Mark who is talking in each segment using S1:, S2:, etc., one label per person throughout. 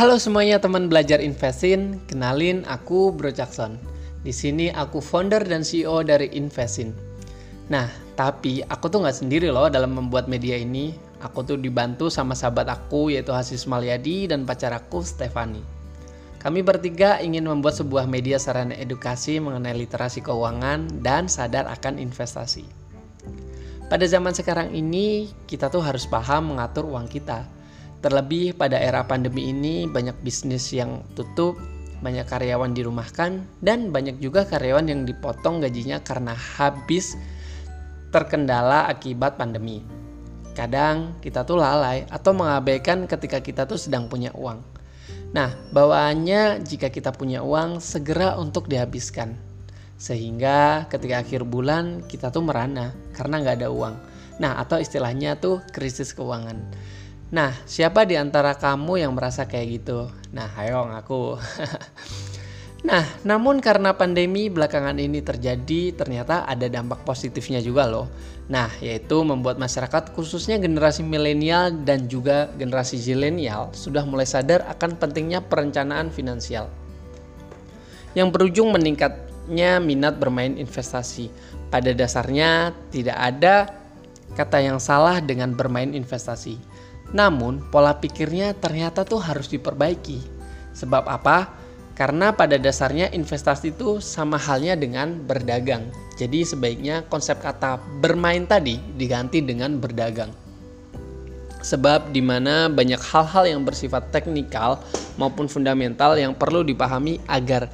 S1: Halo semuanya teman belajar Investin, kenalin aku Bro Jackson. Di sini aku founder dan CEO dari Investin. Nah, tapi aku tuh nggak sendiri loh dalam membuat media ini. Aku tuh dibantu sama sahabat aku yaitu Hasis Malyadi dan pacar aku Stefani. Kami bertiga ingin membuat sebuah media sarana edukasi mengenai literasi keuangan dan sadar akan investasi. Pada zaman sekarang ini, kita tuh harus paham mengatur uang kita Terlebih pada era pandemi ini banyak bisnis yang tutup, banyak karyawan dirumahkan, dan banyak juga karyawan yang dipotong gajinya karena habis terkendala akibat pandemi. Kadang kita tuh lalai atau mengabaikan ketika kita tuh sedang punya uang. Nah, bawaannya jika kita punya uang segera untuk dihabiskan. Sehingga ketika akhir bulan kita tuh merana karena nggak ada uang. Nah, atau istilahnya tuh krisis keuangan. Nah, siapa di antara kamu yang merasa kayak gitu? Nah, ayo ngaku. nah, namun karena pandemi belakangan ini terjadi, ternyata ada dampak positifnya juga loh. Nah, yaitu membuat masyarakat khususnya generasi milenial dan juga generasi zilenial sudah mulai sadar akan pentingnya perencanaan finansial. Yang berujung meningkatnya minat bermain investasi. Pada dasarnya tidak ada kata yang salah dengan bermain investasi namun, pola pikirnya ternyata tuh harus diperbaiki. Sebab apa? Karena pada dasarnya investasi itu sama halnya dengan berdagang. Jadi sebaiknya konsep kata bermain tadi diganti dengan berdagang. Sebab di mana banyak hal-hal yang bersifat teknikal maupun fundamental yang perlu dipahami agar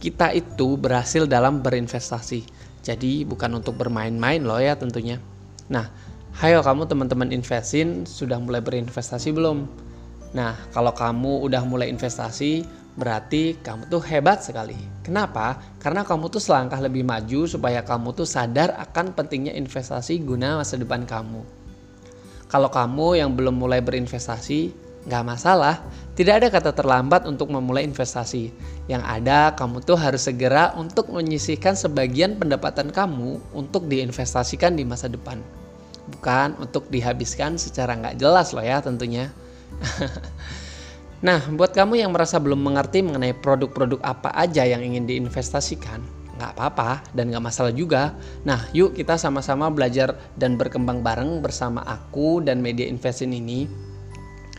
S1: kita itu berhasil dalam berinvestasi. Jadi bukan untuk bermain-main loh ya tentunya. Nah, Hayo kamu teman-teman investin sudah mulai berinvestasi belum? Nah, kalau kamu udah mulai investasi, berarti kamu tuh hebat sekali. Kenapa? Karena kamu tuh selangkah lebih maju supaya kamu tuh sadar akan pentingnya investasi guna masa depan kamu. Kalau kamu yang belum mulai berinvestasi, nggak masalah. Tidak ada kata terlambat untuk memulai investasi. Yang ada, kamu tuh harus segera untuk menyisihkan sebagian pendapatan kamu untuk diinvestasikan di masa depan bukan untuk dihabiskan secara nggak jelas loh ya tentunya. nah, buat kamu yang merasa belum mengerti mengenai produk-produk apa aja yang ingin diinvestasikan, nggak apa-apa dan nggak masalah juga. Nah, yuk kita sama-sama belajar dan berkembang bareng bersama aku dan media investin ini.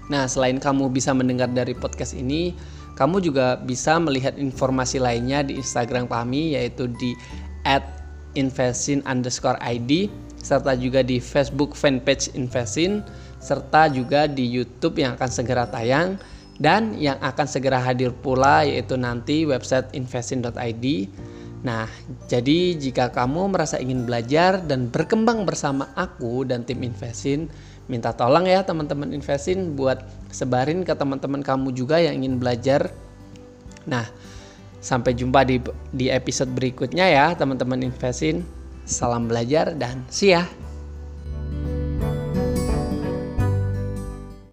S1: Nah, selain kamu bisa mendengar dari podcast ini, kamu juga bisa melihat informasi lainnya di Instagram kami yaitu di @investin underscore ID serta juga di Facebook fanpage Investin, serta juga di YouTube yang akan segera tayang dan yang akan segera hadir pula yaitu nanti website investin.id. Nah, jadi jika kamu merasa ingin belajar dan berkembang bersama aku dan tim Investin, minta tolong ya teman-teman Investin buat sebarin ke teman-teman kamu juga yang ingin belajar. Nah, sampai jumpa di di episode berikutnya ya teman-teman Investin. Salam belajar dan see.